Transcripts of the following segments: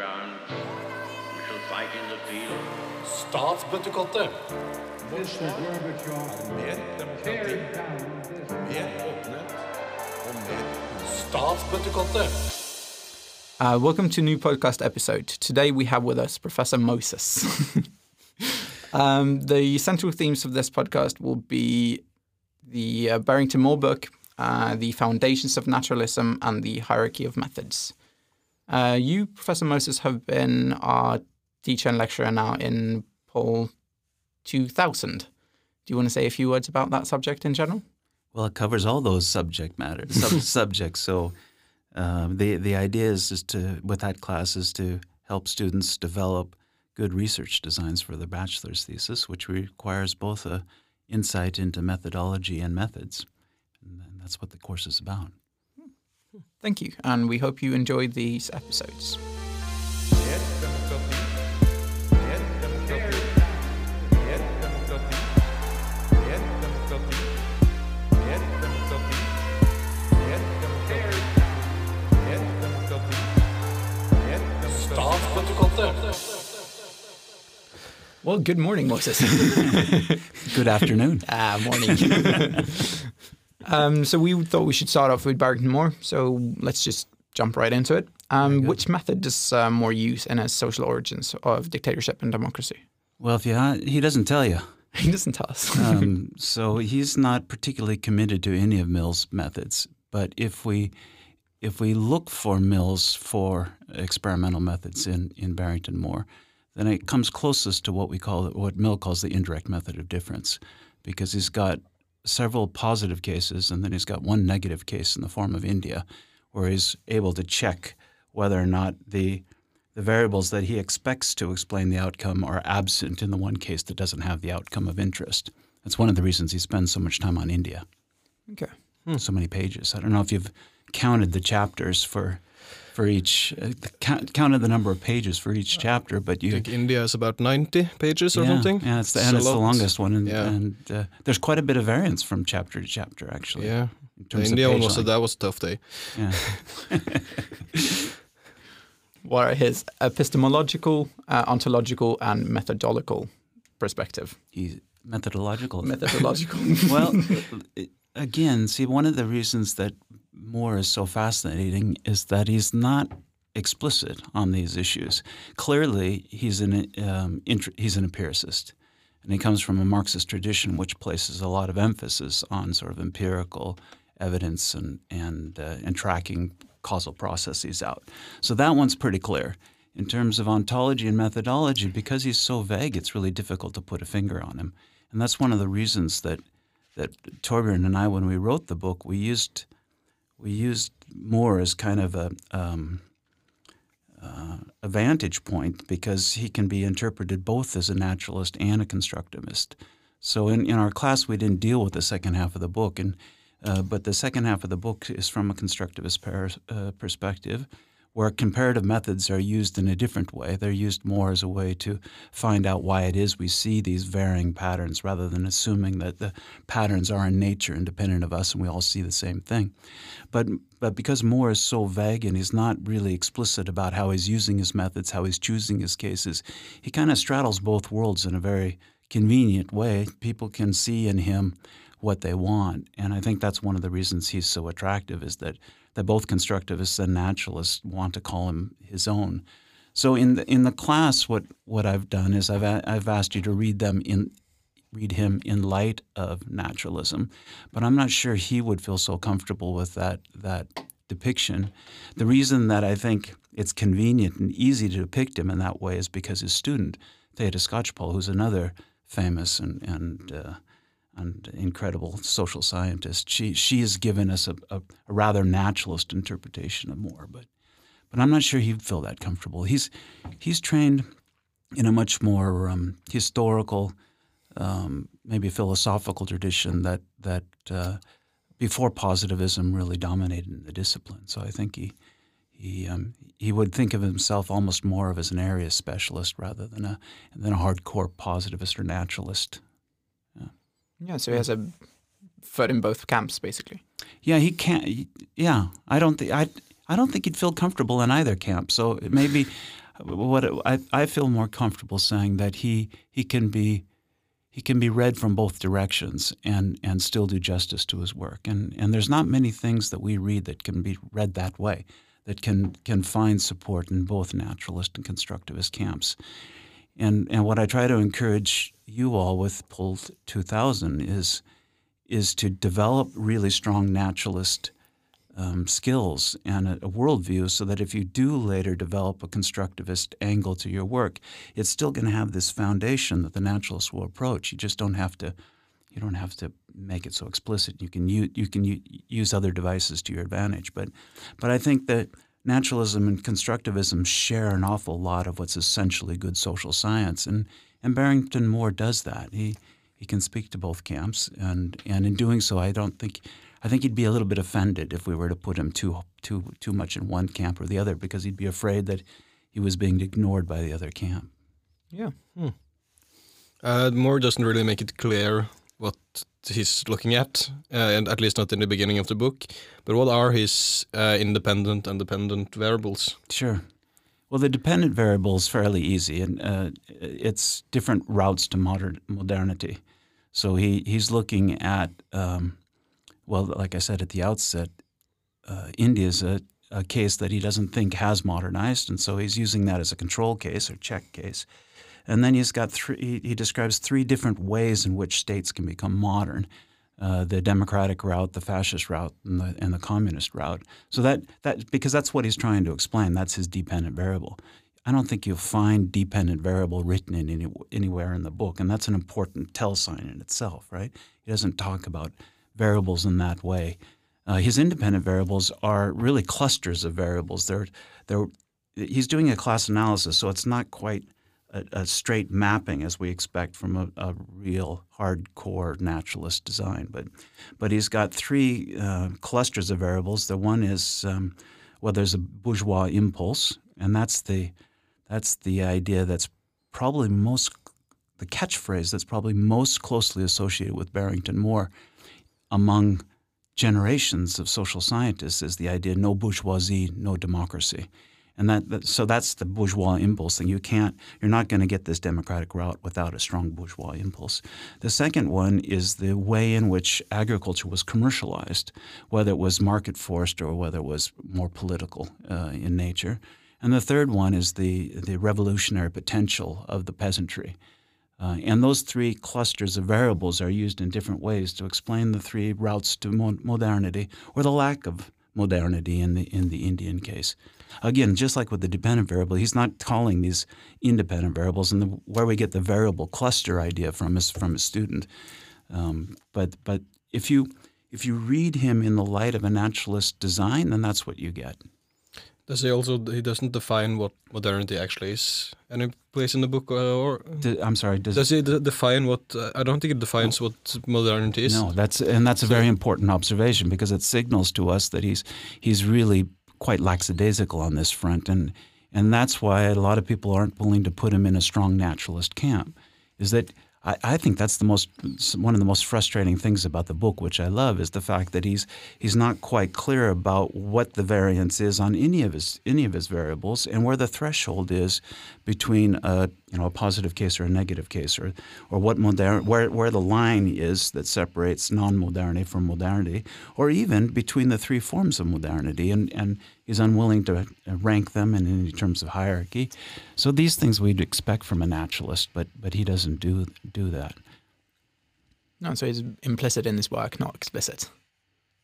ground. We shall fight in the field. Statsbøttekottet. Mr. Gorbachev, Mer demokrati, tear down this mer åpenhet og mer Statsbøttekottet. Uh, welcome to a new podcast episode. Today we have with us Professor Moses. um, the central themes of this podcast will be the uh, Barrington Moore book, uh, the foundations of naturalism, and the hierarchy of methods. Uh, you, Professor Moses, have been our teacher and lecturer now in Paul 2000. Do you want to say a few words about that subject in general? Well, it covers all those subject matters, sub- subjects. So um, the the idea is just to with that class is to help students develop good research designs for their bachelor's thesis, which requires both a insight into methodology and methods, and that's what the course is about. Thank you, and we hope you enjoy these episodes. Well, good morning, Moses. Good afternoon. ah, morning. um, so we thought we should start off with Barrington Moore. So let's just jump right into it. Um, which method does uh, Moore use in his social origins of dictatorship and democracy? Well, if you he doesn't tell you. He doesn't tell us. um, so he's not particularly committed to any of Mill's methods. But if we if we look for Mills four experimental methods in, in Barrington Moore, then it comes closest to what we call what Mill calls the indirect method of difference, because he's got several positive cases and then he's got one negative case in the form of India, where he's able to check whether or not the the variables that he expects to explain the outcome are absent in the one case that doesn't have the outcome of interest. That's one of the reasons he spends so much time on India, okay. Hmm. so many pages. I don't know if you've counted the chapters for for each, uh, count, counted the number of pages for each chapter, but you think India is about 90 pages or yeah, something. Yeah, it's the, It's and a it's the longest one, and, Yeah. and uh, there's quite a bit of variance from chapter to chapter, actually. Yeah. in The terms of India one was a, that was a tough day. Yeah. What are his epistemological, uh, ontological, and methodological perspective? He's methodological. Methodological. well, it- again, see, one of the reasons that Moore is so fascinating is that he's not explicit on these issues. Clearly, he's an um, int- he's an empiricist, and he comes from a Marxist tradition which places a lot of emphasis on sort of empirical evidence and and uh, and tracking causal processes out. So that one's pretty clear. In terms of ontology and methodology, because he's so vague, it's really difficult to put a finger on him, and that's one of the reasons that that Torbjørn and I, when we wrote the book, we used we used Moore as kind of a um, uh, a vantage point because he can be interpreted both as a naturalist and a constructivist. So in, in our class, we didn't deal with the second half of the book, and uh, but the second half of the book is from a constructivist per, uh, perspective, where comparative methods are used in a different way. They're used more as a way to find out why it is we see these varying patterns, rather than assuming that the patterns are in nature independent of us and we all see the same thing. But but because Moore is so vague and he's not really explicit about how he's using his methods, how he's choosing his cases, he kind of straddles both worlds in a very convenient way. People can see in him what they want, and I think that's one of the reasons he's so attractive is that that both constructivists and naturalists want to call him his own. So in the in the class, what what I've done is I've I've asked you to read them in read him in light of naturalism, but I'm not sure he would feel so comfortable with that that depiction. The reason that I think it's convenient and easy to depict him in that way is because his student Theda Skocpol, who's another famous and and uh, and incredible social scientist, she she has given us a, a, a rather naturalist interpretation of Moore, but but I'm not sure he'd feel that comfortable. He's he's trained in a much more um, historical, um, maybe philosophical tradition that that uh, before positivism really dominated in the discipline. So I think he he um, he would think of himself almost more of as an area specialist rather than a than a hardcore positivist or naturalist. Yeah, so he has a foot in both camps, basically. Yeah, he can't. he- Yeah, I don't think I. I don't think he'd feel comfortable in either camp. So maybe, what I, I feel more comfortable saying that he he can be he can be read from both directions and and still do justice to his work. And and there's not many things that we read that can be read that way, that can can find support in both naturalist and constructivist camps. And and what I try to encourage you all with Pull 2000 is is to develop really strong naturalist um, skills and a, a worldview so that if you do later develop a constructivist angle to your work, it's still going to have this foundation that the naturalist will approach. You just don't have to you don't have to make it so explicit. You can use, you can u- use other devices to your advantage. But but I think that naturalism and constructivism share an awful lot of what's essentially good social science, and and Barrington Moore does that. He he can speak to both camps, and and in doing so, I don't think. I think he'd be a little bit offended if we were to put him too too too much in one camp or the other, because he'd be afraid that he was being ignored by the other camp. Yeah. Uh, Moore doesn't really make it clear what he's looking at, uh, and at least not in the beginning of the book. But what are his uh, independent and dependent variables? Sure. Well, the dependent variable is fairly easy, and uh, it's different routes to modern modernity. So he, he's looking at, um, well, like I said at the outset, uh, India is a, a case that he doesn't think has modernized, and so he's using that as a control case or check case. And then he's got three. He, he describes three different ways in which states can become modern: uh, the democratic route, the fascist route, and the, and the communist route. So that that because that's what he's trying to explain. That's his dependent variable. I don't think you'll find dependent variable written in any, anywhere in the book, and that's an important tell sign in itself, right? He doesn't talk about variables in that way. Uh, his independent variables are really clusters of variables. They're, they're, he's doing a class analysis, so it's not quite a, a straight mapping as we expect from a, a, real hardcore naturalist design. But, but he's got three uh, clusters of variables. The one is um, well, there's a bourgeois impulse, and that's the that's the idea that's probably most the catchphrase that's probably most closely associated with Barrington Moore among generations of social scientists is the idea no bourgeoisie, no democracy. And that, that, so that's the bourgeois impulse thing. You can't, you're not going to get this democratic route without a strong bourgeois impulse. The second one is the way in which agriculture was commercialized, whether it was market forced or whether it was more political uh, in nature. And the third one is the the revolutionary potential of the peasantry. Uh, and those three clusters of variables are used in different ways to explain the three routes to mo- modernity or the lack of modernity in the in the Indian case. Again, just like with the dependent variable, he's not calling these independent variables, and the, where we get the variable cluster idea from is from a student. Um, but but if you if you read him in the light of a naturalist design, then that's what you get. Does he also he doesn't define what modernity actually is? Any place in the book, uh, or I'm sorry. Does, does he define what? Uh, I don't think it defines what modernity is. No, that's and that's a very important observation because it signals to us that he's he's really quite lackadaisical on this front, and and that's why a lot of people aren't willing to put him in a strong naturalist camp. Is that I, I think that's the most one of the most frustrating things about the book, which I love, is the fact that he's he's not quite clear about what the variance is on any of his any of his variables and where the threshold is between a you know a positive case or a negative case, or or what modern where where the line is that separates non-modernity from modernity, or even between the three forms of modernity, and and he's unwilling to rank them in, in terms of hierarchy. So these things we'd expect from a naturalist, but but he doesn't do do that. No, so he's implicit in this work, not explicit.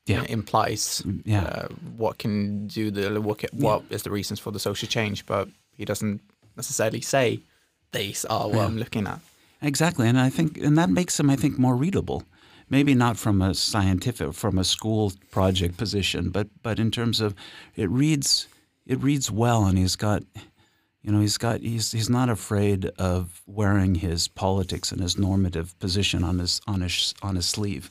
Yeah. It implies Yeah. uh, what can do the what, ca- what is the reasons for the social change, but he doesn't necessarily say these are what Yeah. I'm looking at. Exactly, and I think and that makes him, I think, more readable. Maybe not from a scientific, from a school project position, but but in terms of it reads it reads well, and he's got, you know, he's got he's he's not afraid of wearing his politics and his normative position on his on his on his sleeve,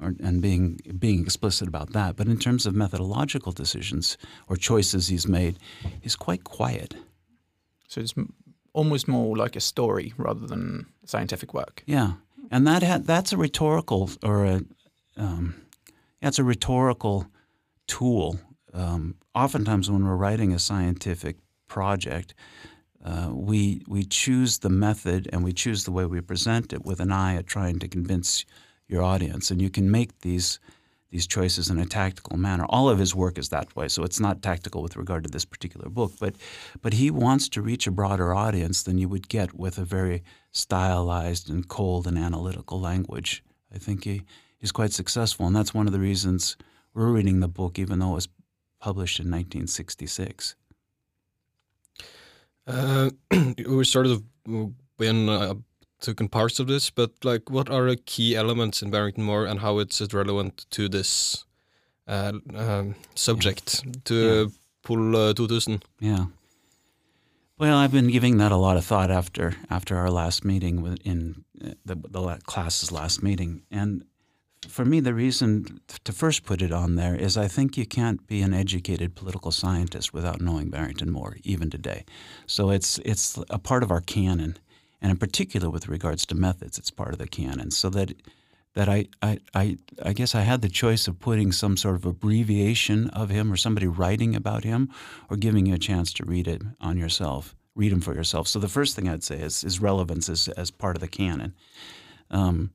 or and being being explicit about that. But in terms of methodological decisions or choices he's made, he's quite quiet. So it's almost more like a story rather than scientific work. Yeah, and that ha- that's a rhetorical or a um, that's a rhetorical tool. Um, oftentimes, when we're writing a scientific project, uh, we we choose the method and we choose the way we present it with an eye at trying to convince your audience, and you can make these these choices in a tactical manner. All of his work is that way, so it's not tactical with regard to this particular book, but but he wants to reach a broader audience than you would get with a very stylized and cold and analytical language. I think he, he's quite successful, and that's one of the reasons we're reading the book, even though it was published in 1966. Uh, we sort of been uh, taken parts of this, but like, what are the key elements in Barrington Moore, and how it's relevant to this uh, um, subject to Yeah. Pull uh, 2000? Yeah. Well, I've been giving that a lot of thought after after our last meeting with, in uh, the, the class's last meeting, and for me, the reason to first put it on there is I think you can't be an educated political scientist without knowing Barrington Moore, even today. So it's it's a part of our canon, and in particular with regards to methods, it's part of the canon. So that that I, I, I, I guess I had the choice of putting some sort of abbreviation of him or somebody writing about him or giving you a chance to read it on yourself, read him for yourself. So the first thing I'd say is his relevance as, as part of the canon. Um,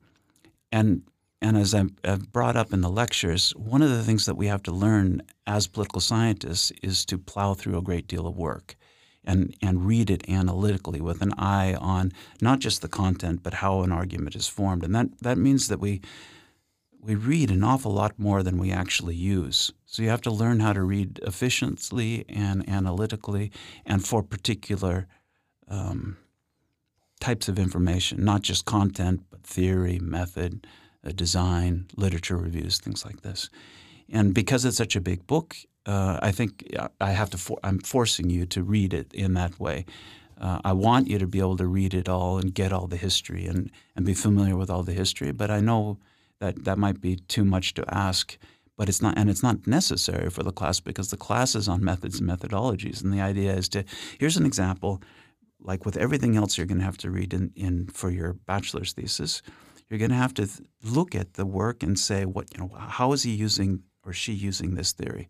and, and as I've, I've brought up in the lectures, one of the things that we have to learn as political scientists is to plow through a great deal of work and, and read it analytically with an eye on not just the content, but how an argument is formed. And that, that means that we, we read an awful lot more than we actually use. So you have to learn how to read efficiently and analytically and for particular um, types of information, not just content, but theory, method, uh, design, literature reviews, things like this. And because it's such a big book, uh, I think I have to. For, I'm forcing you to read it in that way. Uh, I want you to be able to read it all and get all the history and, and be familiar with all the history. But I know that that might be too much to ask. But it's not, and it's not necessary for the class because the class is on methods and methodologies. And the idea is to here's an example. Like with everything else, you're going to have to read in, in for your bachelor's thesis. You're going to have to th- look at the work and say, what you know, how is he using or she using this theory?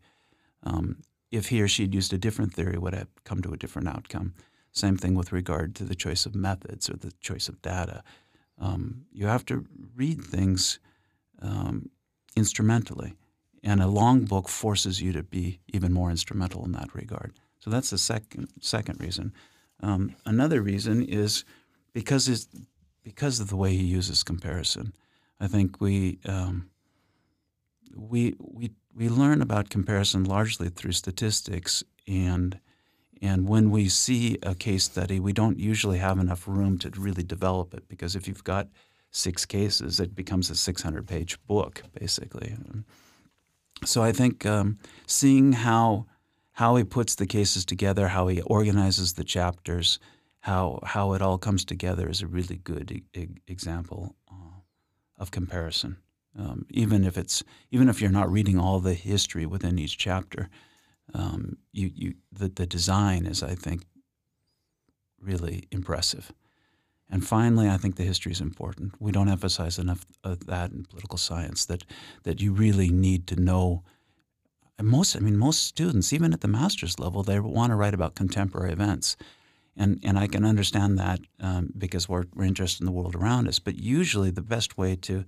Um, if he or she had used a different theory, would have come to a different outcome. Same thing with regard to the choice of methods or the choice of data. Um, you have to read things um, instrumentally, and a long book forces you to be even more instrumental in that regard. So that's the second second reason. Um, another reason is because it's, because of the way he uses comparison. I think we um, we we we learn about comparison largely through statistics and and when we see a case study, we don't usually have enough room to really develop it because if you've got six cases, it becomes a 600 page book basically. So I think um, seeing how how he puts the cases together, how he organizes the chapters, how how it all comes together is a really good e- example uh, of comparison. Um, even if it's even if you're not reading all the history within each chapter, um, you you the the design is I think really impressive. And finally, I think the history is important. We don't emphasize enough of that in political science that that you really need to know. And most, I mean, most students, even at the master's level, they want to write about contemporary events, and and I can understand that um, because we're, we're interested in the world around us. But usually, the best way to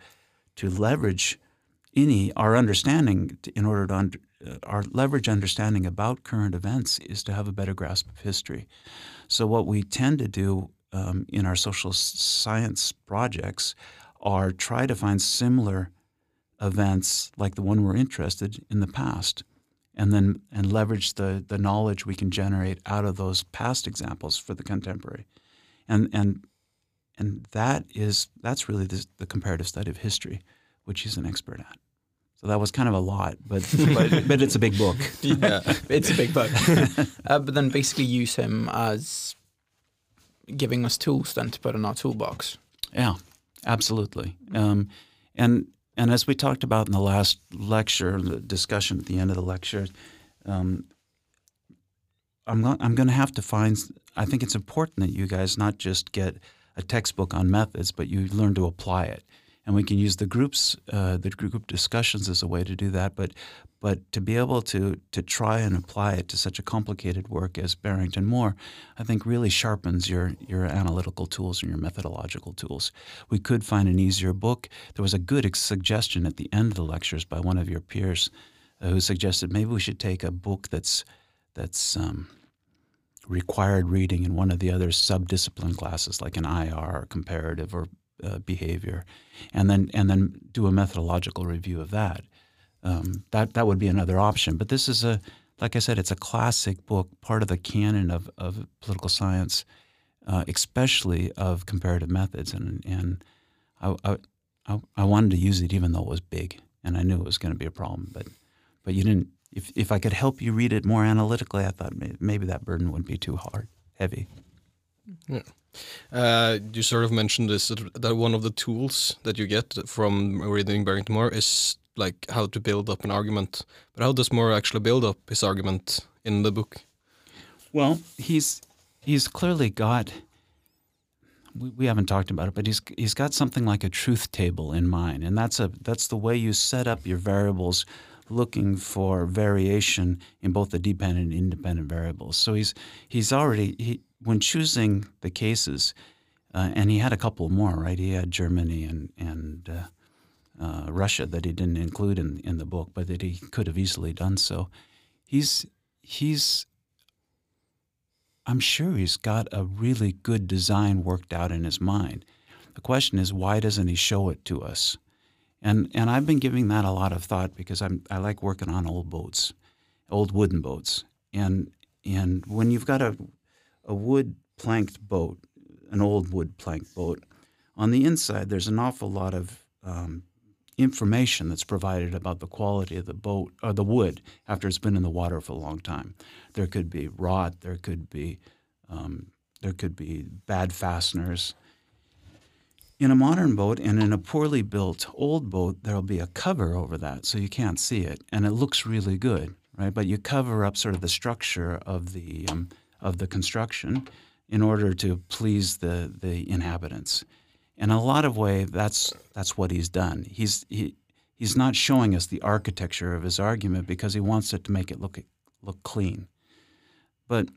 to leverage any our understanding in order to under, uh, our leverage understanding about current events is to have a better grasp of history. So what we tend to do um, in our social science projects are try to find similar events like the one we're interested in the past and then and leverage the, the knowledge we can generate out of those past examples for the contemporary and and and that is that's really the, the comparative study of history which he's an expert at so that was kind of a lot but but, but it's a big book yeah, it's a big book. uh, but then basically use him as giving us tools then to put in our toolbox. Yeah, absolutely. Um, and and as we talked about in the last lecture, the discussion at the end of the lecture, um, I'm go- I'm going to have to find. I think it's important that you guys not just get a textbook on methods, but you learn to apply it. and we can use the groups, uh, the group discussions as a way to do that. But but to be able to to try and apply it to such a complicated work as Barrington Moore, I think really sharpens your your analytical tools and your methodological tools. We could find an easier book. There was a good suggestion at the end of the lectures by one of your peers uh, who suggested maybe we should take a book that's that's um, required reading in one of the other subdiscipline classes, like an IR or comparative or uh, behavior, and then and then do a methodological review of that. Um, that that would be another option. But this is a, like I said, it's a classic book, part of the canon of, of political science, uh, especially of comparative methods, and and I, I I I wanted to use it even though it was big, and I knew it was going to be a problem, but but you didn't. If if I could help you read it more analytically, I thought maybe that burden wouldn't be too hard, heavy. Uh, you sort of mentioned this that- that one of the tools that you get from reading Barrington Moore is like how to build up an argument. But how does Moore actually build up his argument in the book? Well, he's he's clearly got. We, we haven't talked about it, but he's he's got something like a truth table in mind, and that's a that's the way you set up your variables, looking for variation in both the dependent and independent variables. So he's he's already he when choosing the cases, uh, and he had a couple more, right? He had Germany and and uh, uh, Russia that he didn't include in in the book, but that he could have easily done so. He's he's I'm sure he's got a really good design worked out in his mind. The question is, why doesn't he show it to us? And and I've been giving that a lot of thought because I'm I like working on old boats, old wooden boats. And and when you've got a a wood planked boat, an old wood planked boat, on the inside there's an awful lot of um, information that's provided about the quality of the boat or the wood after it's been in the water for a long time. There could be rot. There could be um, there could be bad fasteners. In a modern boat and in a poorly built old boat, there'll be a cover over that, so you can't see it, and it looks really good, right? But you cover up sort of the structure of the um, of the construction in order to please the the inhabitants. In a lot of way, that's that's what he's done. He's he, he's not showing us the architecture of his argument because he wants it to make it look look clean. But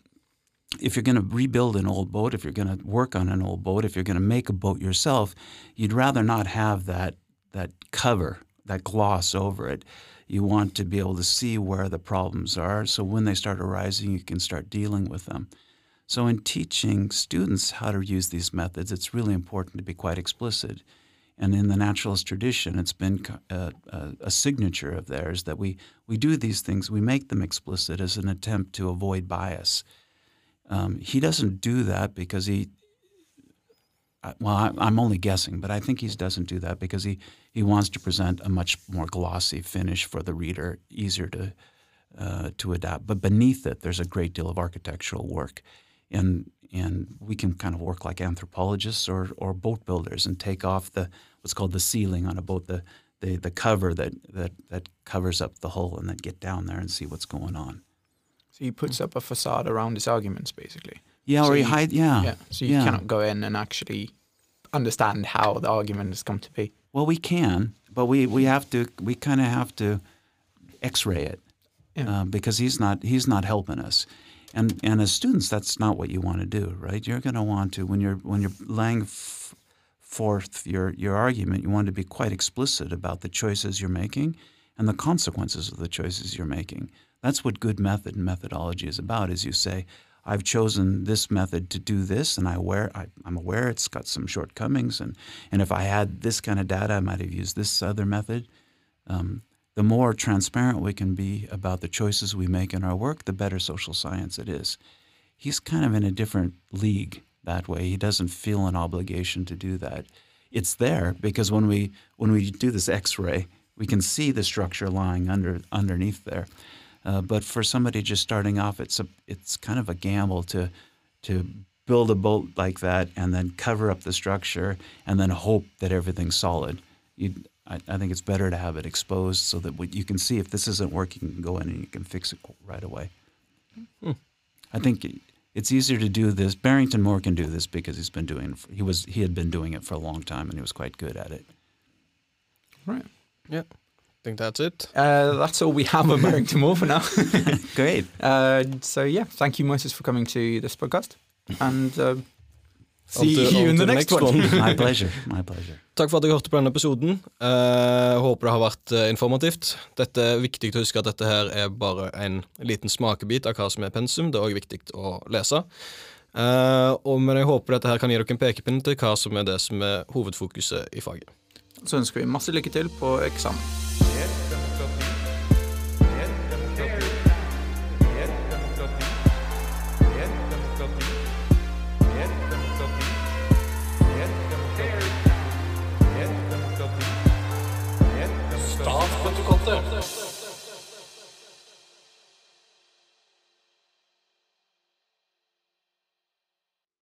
if you're going to rebuild an old boat, if you're going to work on an old boat, if you're going to make a boat yourself, you'd rather not have that that cover, that gloss over it. You want to be able to see where the problems are, so when they start arising, you can start dealing with them. So, in teaching students how to use these methods, it's really important to be quite explicit. And in the naturalist tradition, it's been a, a, uh, uh, a signature of theirs that we, we do these things, we make them explicit as an attempt to avoid bias. Um, he doesn't do that because he, well, I'm only guessing, but I think he doesn't do that because he, he wants to present a much more glossy finish for the reader, easier to, uh, to adapt. But beneath it, there's a great deal of architectural work. And, and we can kind of work like anthropologists or, or boat builders and take off the what's called the ceiling on a boat, the, the, the cover that, that, that covers up the hull, and then get down there and see what's going on. So he puts up a facade around his arguments, basically. Yeah, So or he you- hide. Yeah, Yeah. So you yeah. cannot go in and actually understand how the argument has come to be. Well, we can, but we, we have to. We kind of have to X-ray it Yeah. uh, because he's not he's not helping us. And and as students, that's not what you want to do, right? You're going to want to when you're when you're laying f- forth your your argument, you want to be quite explicit about the choices you're making and the consequences of the choices you're making. That's what good method and methodology is about. Is you say, I've chosen this method to do this, and I aware I, I'm aware it's got some shortcomings, and and if I had this kind of data, I might have used this other method. Um, the more transparent we can be about the choices we make in our work, the better social science it is. He's kind of in a different league that way. He doesn't feel an obligation to do that. It's there because when we when we do this X-ray, we can see the structure lying under underneath there. Uh, but for somebody just starting off, it's a it's kind of a gamble to to build a boat like that and then cover up the structure and then hope that everything's solid. You, I, I think it's better to have it exposed so that what you can see if this isn't working, you can go in and you can fix it right away. I think it's easier to do this. Barrington Moore can do this because he's been doing. He was he had been doing it for a long time and he was quite good at it. Right. I think that's it. Uh, that's all we have on Barrington Moore for now. Great. uh, so yeah, thank you, Moses, for coming to this podcast, and uh, see to- you in the, the next, one. My pleasure. My pleasure. Takk for at dere hørte på denne episoden. Eh, håper det har vært eh, informativt. Dette er viktig å huske at dette her er bare en liten smakebit av hva som er pensum. Det er òg viktig å lese. Eh, og, men jeg håper dette her kan gi dere en pekepinn til hva som er det som er hovedfokuset i faget. Så ønsker vi masse lykke til på eksamen.